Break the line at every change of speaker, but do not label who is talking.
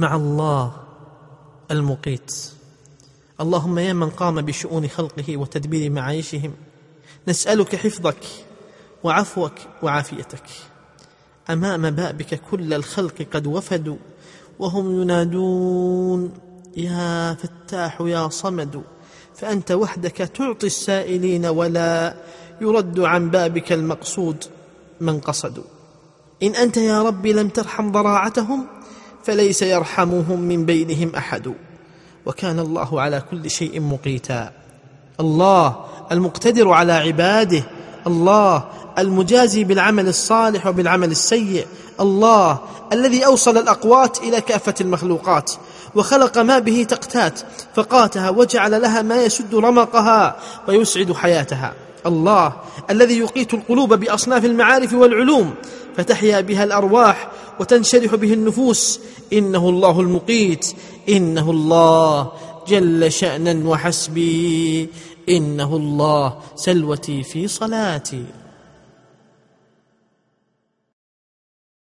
مع الله المقيت. اللهم يا من قام بشؤون خلقه وتدبير معايشهم نسألك حفظك وعفوك وعافيتك. أمام بابك كل الخلق قد وفدوا وهم ينادون يا فتاح يا صمد فأنت وحدك تعطي السائلين ولا يرد عن بابك المقصود من قصدوا. إن أنت يا رب لم ترحم ضراعتهم فليس يرحمهم من بينهم أحد. وكان الله على كل شيء مقيتا. الله المقتدر على عباده. الله المجازي بالعمل الصالح وبالعمل السيء. الله الذي أوصل الأقوات إلى كافة المخلوقات وخلق ما به تقتات فقاتها وجعل لها ما يسد رمقها ويسعد حياتها. الله الذي يقيت القلوب بأصناف المعارف والعلوم فتحيا بها الأرواح وتنشرح به النفوس. إنه الله المقيت. إنه الله جل شأنا وحسبي. إنه الله سلوتي في صلاتي.